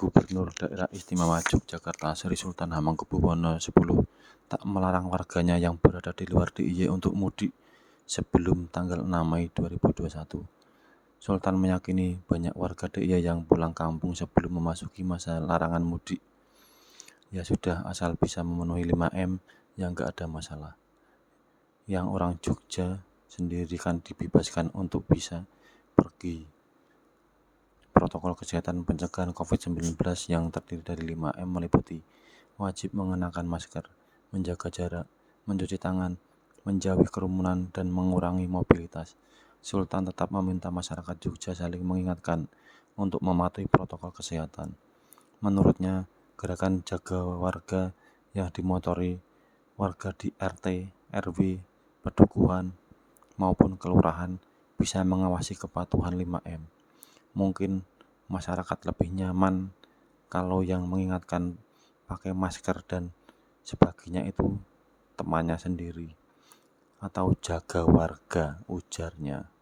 Gubernur Daerah Istimewa Yogyakarta Sri Sultan Hamengkubuwono X tak melarang warganya yang berada di luar DIY untuk mudik sebelum tanggal 6 Mei 2021. Sultan meyakini banyak warga DIY yang pulang kampung sebelum memasuki masa larangan mudik. Ya sudah, asal bisa memenuhi 5M, ya nggak ada masalah. Yang orang Jogja sendiri kan dibebaskan untuk bisa pergi Protokol kesehatan pencegahan COVID-19 yang terdiri dari 5M meliputi wajib mengenakan masker, menjaga jarak, mencuci tangan, menjauhi kerumunan, dan mengurangi mobilitas. Sultan tetap meminta masyarakat Jogja saling mengingatkan untuk mematuhi protokol kesehatan. Menurutnya, gerakan jaga warga yang dimotori warga di RT, RW, pedukuhan, maupun kelurahan bisa mengawasi kepatuhan 5M. Mungkin masyarakat lebih nyaman kalau yang mengingatkan pakai masker dan sebagainya itu temannya sendiri atau jaga warga ujarnya.